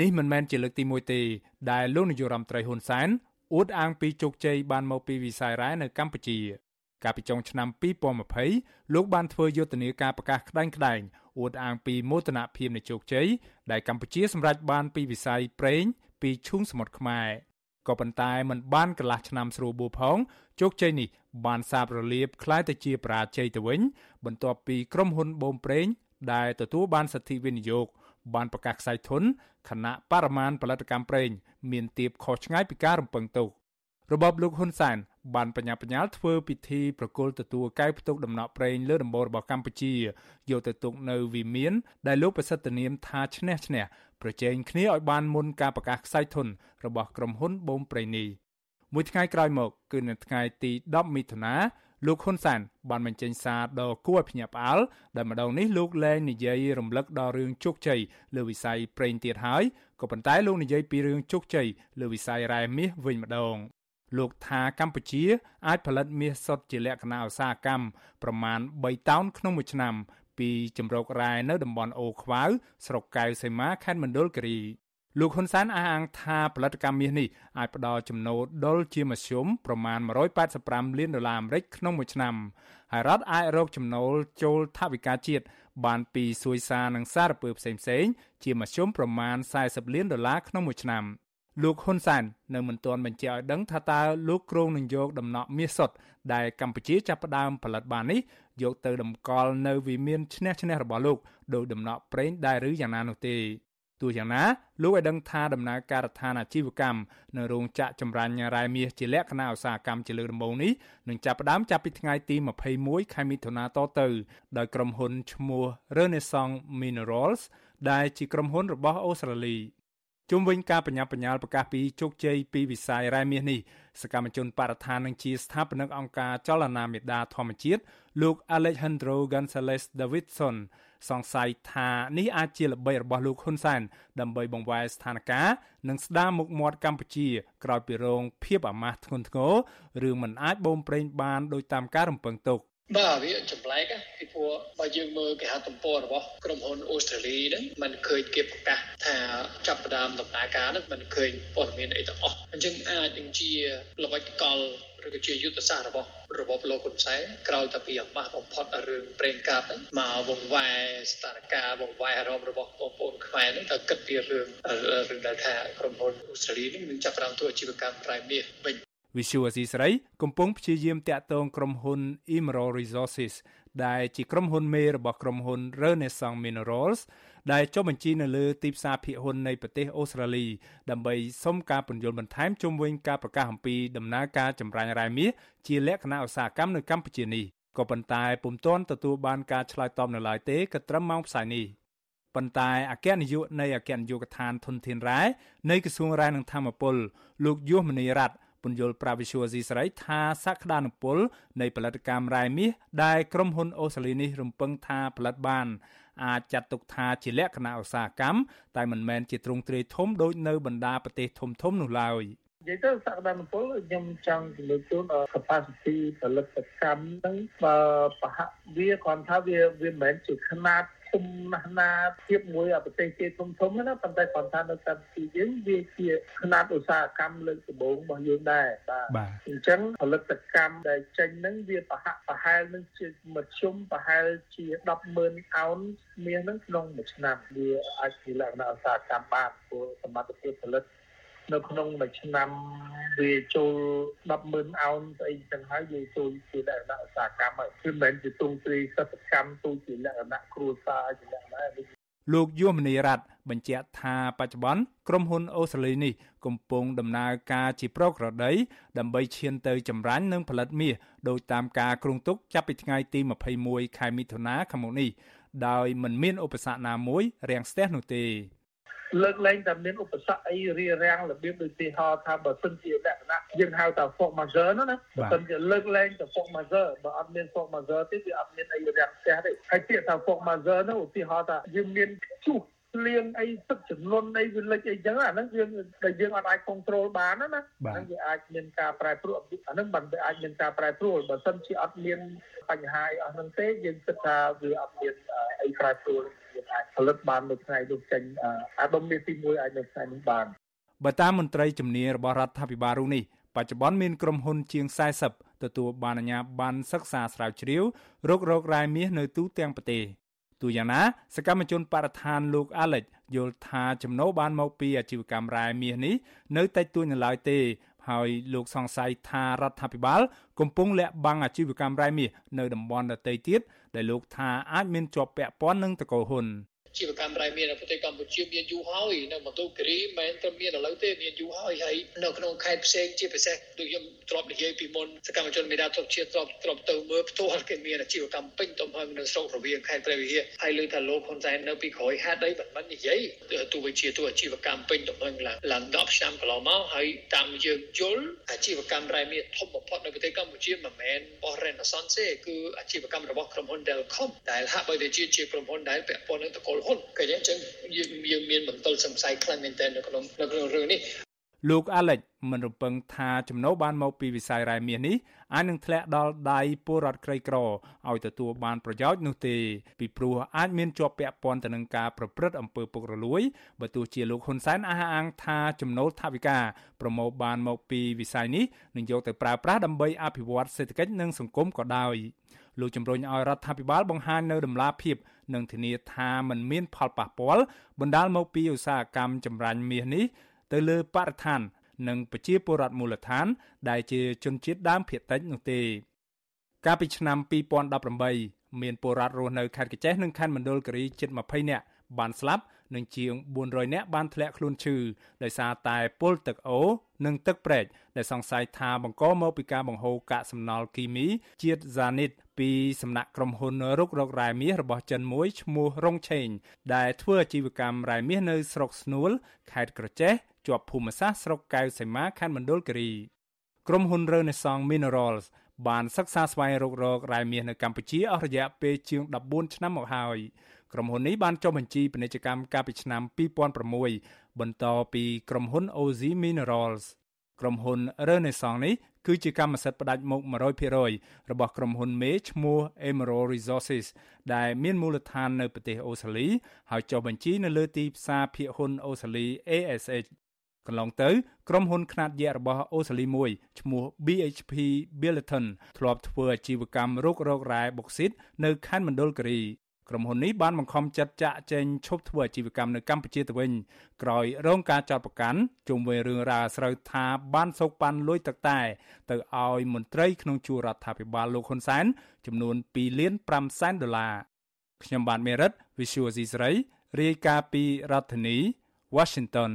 នេះមិនមែនជាលើកទី1ទេដែលលោកនាយករដ្ឋមន្ត្រីហ៊ុនសែនអួតអាងពីជោគជ័យបានមកពីវិស័យរ៉ែនៅកម្ពុជា កាលពីចុងឆ្នាំ2020លោកបានធ្វើយុទ្ធនាការប្រកាសក្តែងក្តែងអួតអាងពីមោទនភាពនៃជោគជ័យដែលកម្ពុជាសម្រេចបានពីវិស័យប្រេងពីឈូងសមុទ្រខ្មែរក៏ប៉ុន្តែมันបានកន្លះឆ្នាំស្រួលបួផងជោគជ័យនេះបានសាបរលាបคล้ายទៅជាបរាជ័យទៅវិញ បន្ទាប់ពីក្រុមហ៊ុនបូមប្រេងដែលទទួលបានសិទ្ធិវិនិយោគ បានប្រកាសខ្សែធនខណៈបរិមាណផលិតកម្មប្រេងមានទៀបខុសឆ្ងាយពីការរំពឹងទុករបបលោកហ៊ុនសែនបានបញ្ញាបញ្ញាលធ្វើពិធីប្រគល់ទទួលកែវផ្ទុកដំណក់ប្រេងលើដំបូលរបស់កម្ពុជាយកទៅទុកនៅវិមាន ដែលលោកប្រសិទ្ធនាមថាឈ្នះឈ្នះប្រជែងគ្នាឲ្យបានមុនការប្រកាសខ្សែធនរបស់ក្រុមហ៊ុនបូមប្រេងនេះមួយថ្ងៃក្រោយមក គឺនៅថ្ងៃទី10មិថុនា លោកហ៊ុនសានបានបញ្ចេញសារដ៏គួរឲ្យភ្ញាក់ផ្អើលដែលម្ដងនេះលោកលែងនិយាយរំលឹកដល់រឿងជោគជ័យលើវិស័យប្រេងទៀតហើយក៏ប៉ុន្តែលោកនិយាយពីរឿងជោគជ័យលើវិស័យរ៉ែមាសវិញម្ដងលោកថាកម្ពុជាអាចផលិតមាសសុទ្ធជាលក្ខណៈឧស្សាហកម្មប្រមាណ3តោនក្នុងមួយឆ្នាំពីជំរករ៉ែនៅតំបន់អូខ្វៅស្រុកកៅសីមាខេត្តមណ្ឌលគិរី លោកហ៊ុនសែនអះអាងថាផលិតកម្មមាសនេះអាចផ្ដល់ចំណូលដុលជាមធ្យមប្រមាណ185លានដុល្លារអាមេរិកក្នុងមួយឆ្នាំហើយរដ្ឋអាចរកចំណូលចូលថវិកាជាតិបានពីសួយសារនិងសារពើផ្សេងៗជាមធ្យមប្រមាណ40លានដុល្លារក្នុងមួយឆ្នាំលោកហ៊ុនសែននៅមិនទាន់បញ្ជាក់ឲ្យដឹងថាតើលោកគ្រងនឹងយកដំណក់មាសសុទ្ធដែលកម្ពុជាចាប់ផ្ដើមផលិតបាននេះយកទៅតម្កល់នៅវិមានឈ្នះឈ្នះរបស់លោកដោយដំណក់ប្រេងដែរឬយ៉ាងណានោះទេ ទោះយ៉ាងណាលោកឲ្យដឹងថាដំណើរការដ្ឋានអាជីវកម្មនៅរោងចក្រចម្រាញ់រ៉ែមាសជាលក្ខណៈឧស្សាហកម្មជាលើកដំបូងនេះនឹងចាប់ផ្ដើមចាប់ពីថ្ងៃទី21ខែមិថុនាតទៅដោយក្រុមហ៊ុនឈ្មោះ Renaissance Minerals ដែលជាក្រុមហ៊ុនរបស់អូស្ត្រាលីជុំវិញការបញ្ញាបញ្ញាលប្រកាសពីជោគជ័យពីវិស័យរ៉ែមាសនេះសកម្មជនបរិស្ថាននិងជាស្ថាបនិកអង្គការចលនាមេដាធម្មជាតិលោក Alejandro Gonzalez Davidson សង្ស័យថានេះអាចជាល្បិចរបស់លោកហ៊ុនសែនដើម្បីបង្វែរស្ថានភាពនិងស្ដារមុខមាត់កម្ពុជា ក្រោយពីរងភាពអាម៉ាស់ធ្ងន់ធ្ងរឬមិនអាចបូមប្រេងបានដោយតាមការរំពឹងទុកបាទវាចម្លែកពីព្រោះបើយើងមើលគេហទំព័ររបស់ក្រុមហ៊ុនអូស្ត្រាលីហ្នឹងมันឃើញគេប្រកាសថាចាប់ផ្ដើមដំណើរការហ្នឹងมันឃើញព័ត៌មានអីទាំងអស់អញ្ចឹងអាចនឹងជាល្បិចកល ឬក៏ជាយុទ្ធសាស្ត្ររបស់របបលោកហ៊ុនសែនក្រោយតែពីអាម៉ាស់បំផុតរឿងប្រេងកាតហ្នឹងមកវង្វែស្ថានភាពវង្វែអារម្មណ៍របស់បងប្អូនខ្មែរហ្នឹងទៅគិតពីរឿងរឿងដែលថាក្រុមហ៊ុនអូស្ត្រាលីនេះនឹងចាប់ផ្ដើមធ្វើអាជីវកម្មប្រៃមាសវិញវិសុវអសីស្រីកំពុងព្យាយាមតាក់ទងក្រុមហ៊ុន Emerald Resources ដែលជាក្រុមហ៊ុនមេរបស់ក្រុមហ៊ុន Renaissance Minerals ដែលចុះបញ្ជីនៅលើទីផ្សារភាគហ៊ុននៃប្រទេសអូស្ត្រាលីដើម្បីសុំការពន្យល់បន្ថែមជុំវិញការប្រកាសអំពីដំណើរការចម្រាញ់រ៉ែមាសជាលក្ខណៈឧស្សាហកម្មនៅកម្ពុជានេះក៏ប៉ុន្តែពុំទាន់ទទួលបានការឆ្លើយតបនៅឡើយទេក៏ត្រឹមម៉ោងផ្សាយនេះប៉ុន្តែអគ្គនាយកនៃអគ្គនាយកដ្ឋានធនធានរ៉ែនៃក្រសួងរ៉ែនិងធម្មពលលោកយុសមនីរ័ត្នពន្យល់ប្រាវិសុវស៊ីស្រីថាសក្តានុពលនៃផលិតកម្មរ៉ែមាសដែលក្រុមហ៊ុនអូស្ត្រាលីនេះរំពឹងថាផលិតបាន អាចចាត់ទុកថាជាលក្ខណៈឧស្សាហកម្មតែមិនមែនជាទ្រង់ទ្រាយធំដូចនៅបណ្ដាប្រទេសធំៗនោះឡើយនិយាយទៅសក្តានុពលខ្ញុំចង់លើកជូន capacity ផលិតកម្មហ្នឹងបើប្រហាក់វាគ្រាន់ថាវាវាមិនមែនជាຂະຫນាត ធំណាស់ណាភាពមួយប្រទេសគេធំធំណាប៉ុន្តែគាត់ថានៅកម្ពុជាយើងវាជាຂະណាត់ឧស្សាហកម្មលើកដំបូងរបស់យើងដែរបាទអញ្ចឹងផលិតកម្មដែលចេញហ្នឹងវាប្រហាក់ប្រហែលនឹងជាមធ្យមប្រហែលជា100000អោនមាសហ្នឹងក្នុងមួយឆ្នាំវាអាចជាលក្ខណៈឧស្សាហកម្មបានព្រោះសមត្ថភាពផលិត នៅក្នុងមួយឆ្នាំវាចូល100000អោនស្អីចឹងហើយវាចូលជាលក្ខណៈឧស្សាហកម្មហើយគឺមិនមែនជាទូទ្រីសិប្បកម្មទូជាលក្ខណៈគ្រួសារជាលក្ខណៈលោកយុមនីរ័ត្នបញ្ជាក់ថាបច្ចុប្បន្នក្រុមហ៊ុនអូស្ត្រាលីនេះកំពុងដំណើរការជាប្រក្រតីដើម្បីឈានទៅចម្រាញ់និងផលិតមាសដោយតាមការគ្រោងទុកចាប់ពីថ្ងៃទី21ខែមិថុនាខាងមុខនេះដោយមិនមានឧបសគ្គណាមួយរាំងស្ទះនោះទេ លើកលែងតែមានឧបសគ្គអីរារាំងរបៀបដូចទីហោថាបើសិនជាលក្ខណៈយើងហៅថា force majeure ណាណាបើសិនជាលើកលែងតែ force majeure បើអត់មាន force majeure ទេវាអត់មានអីរាំងផ្ទះទេហើយពាក្យថា force majeure នោះឧទាហរណ៍ថាយើងមានជុះលៀងអីទឹកចំនួនអីវាលិចអីចឹងអាហ្នឹងយើងដែលយើងអត់អាច control បានណាណាហ្នឹងវាអាចមានការប្រែប្រួលអាហ្នឹងមិនវាអាចមានការប្រែប្រួលបើសិនជាអត់មានបញ្ហាអីអស់ហ្នឹងទេយើងគិតថាវាអត់មានអីប្រែប្រួល អាចផលិតបាននៅថ្ងៃនោះចេញអាដុំនេះទី1អាចនៅថ្ងៃនេះបានបើតាមមន្ត្រីជំនាញរបស់រដ្ឋាភិបាលរូបនេះបច្ចុប្បន្នមានក្រុមហ៊ុនជាង40ទទួលបានអាជ្ញាប័ណ្ណសិក្សាស្រាវជ្រាវរករករ៉ែមាសនៅទូទាំងប្រទេសទូយ៉ាងណាសកម្មជនបរិស្ថានលោក Alex យល់ថាចំណូលបានមកពីអាជីវកម្មរ៉ែមាសនេះនៅតិចតួចនៅឡើយទេ ហើយលោកសង្ស័យថារដ្ឋាភិបាល កំពុងលាក់បាំងអាជីវកម្មរ៉ែមាសនៅតំបន់ដទៃទៀតដែលលោកថាអាចមានជាប់ពាក់ព័ន្ធនឹងតកូលហ៊ុន ជីវកម្មរ៉ែមាននៅប្រទេសកម្ពុជាមានយូរហើយនៅមណ្ឌលគិរីមិនមែនតែមានឥឡូវទេមានយូរហើយហើយនៅក្នុងខេត្តផ្សេងជាពិសេសដូចខ្ញុំធ្លាប់និយាយពីមុនសកម្មជនមេដាទុកជាតិធ្លាប់ធ្លាប់ទៅមើលផ្ទាល់គេមានអាជីវកម្មពេញទំហឹងនៅស្រុករវៀងខេត្តព្រះវិហារហើយលើថាលោកហ៊ុនសែននៅពីក្រោយហេតុអីមិនមិននិយាយទោះបីជាទោះអាជីវកម្មពេញទំហឹងឡើងឡើង10ឆ្នាំកន្លងមកហើយតាមយើងយល់អាជីវកម្មរ៉ែមានធំបំផុតនៅប្រទេសកម្ពុជាមិនមែនបោះ Renaissance ទេគឺអាជីវកម្មរបស់ក្រុមហ៊ុន Delcom ដែលហាក់បីដូចជាជាក្រុមហ៊ុនដែលពាក់ព័ន្ធនឹងតកូលហ៊ុនក៏យ៉ាងចឹងយើងយើងមានមន្ទិលសង្ស័យខ្លាំងមែនទែននៅក្នុងនៅក្នុងរឿងនេះលោក Alex មិនរំពឹងថាចំណូលបានមកពីវិស័យរ៉ែមាសនេះអាចនឹងធ្លាក់ដល់ដៃពលរដ្ឋក្រីក្រឲ្យទទួលបានប្រយោជន៍នោះទេពីព្រោះអាចមានជាប់ពាក់ព័ន្ធទៅនឹងការប្រព្រឹត្តអំពើពុករលួយបើទោះជាលោកហ៊ុនសែនអះអាងថាចំណូលថវិកាប្រមូលបានមកពីវិស័យនេះនឹងយកទៅប្រើប្រាស់ដើម្បីអភិវឌ្ឍសេដ្ឋកិច្ចនិងសង្គមក៏ដោយលោកជំរុញឲ្យរដ្ឋាភិបាលបង្ហាញនៅដំណាភាព និងធានាថាมันមានផលប៉ះពាល់បណ្ដាលមកពីឧស្សាហកម្មចម្រាញ់មាសនេះទៅលើបរិស្ថាន និងប្រជាពលរដ្ឋមូលដ្ឋាន ដែលជាជនជាតិដើមភាគតិចនោះទេ កាលពីឆ្នាំ2018មានពលរដ្ឋរស់នៅខេត្តកញ្ចេះនិងខេត្តមណ្ឌលគិរីជិត20នាក់បានស្លាប់និងជាង400នាក់បានធ្លាក់ខ្លួនឈឺដោយសារតែពុលទឹកអូរនិងទឹកប្រេកដែលសង្ស័យថាបង្កមកពីការបង្ហូរកាកសំណល់គីមីជាតិហ្សានីត ពីសំណាក់ក្រុមហ៊ុនរុករករ៉ែមាសរបស់ចិនមួយឈ្មោះរងឆេង ដែលធ្វើអាជីវកម្មរ៉ែមាសនៅស្រុកស្នួលខេត្តក្រចេះជាប់ភូមិសាស្ត្រស្រុកកៅសីមាខេត្តមណ្ឌលគិរីក្រុមហ៊ុន Renaissance Minerals បានសិក្សាស្វែងរករករ៉ែមាសនៅកម្ពុជាអស់រយៈពេលជាង14ឆ្នាំមកហើយក្រុមហ៊ុននេះបានចុះបញ្ជីពាណិជ្ជកម្មកាលពីឆ្នាំ2006បន្តពីក្រុមហ៊ុន OZ Minerals ក្រុមហ៊ុន Renaissance នេះគឺជាកម្មសិទ្ធិផ្ដាច់មុខ100%របស់ក្រុមហ៊ុនមេឈ្មោះ Emerald Resources ដែលមានមូលដ្ឋាននៅប្រទេសអូស្ត្រាលី ហើយចុះបញ្ជីនៅលើទីផ្សារភាគហ៊ុនអូស្ត្រាលី ASX កន្លងទៅក្រុមហ៊ុនខ្នាតយក្សរបស់អូស្ត្រាលីមួយឈ្មោះ BHP Billiton ធ្លាប់ធ្វើអាជីវកម្មរុករករ៉ែបុកស៊ីតនៅខេត្តមណ្ឌលគិរី ក្រុមហ៊ុននេះបានបង្ខំចិត្តចាក់ចែងឈប់ធ្វើអាជីវកម្មនៅកម្ពុជាទៅវិញក្រោយរងការចោទប្រកាន់ជុំវិញរឿងរ៉ាវស្រូវថាបានសោកប៉ាន់លួចទឹកតែទៅឲ្យមន្ត្រីក្នុងជួររដ្ឋាភិបាលលោកហ៊ុនសែនចំនួន2លាន5សែនដុល្លារខ្ញុំបាទមេរិត Visual C ស្រីរាយការណ៍ពីរដ្ឋធានី Washington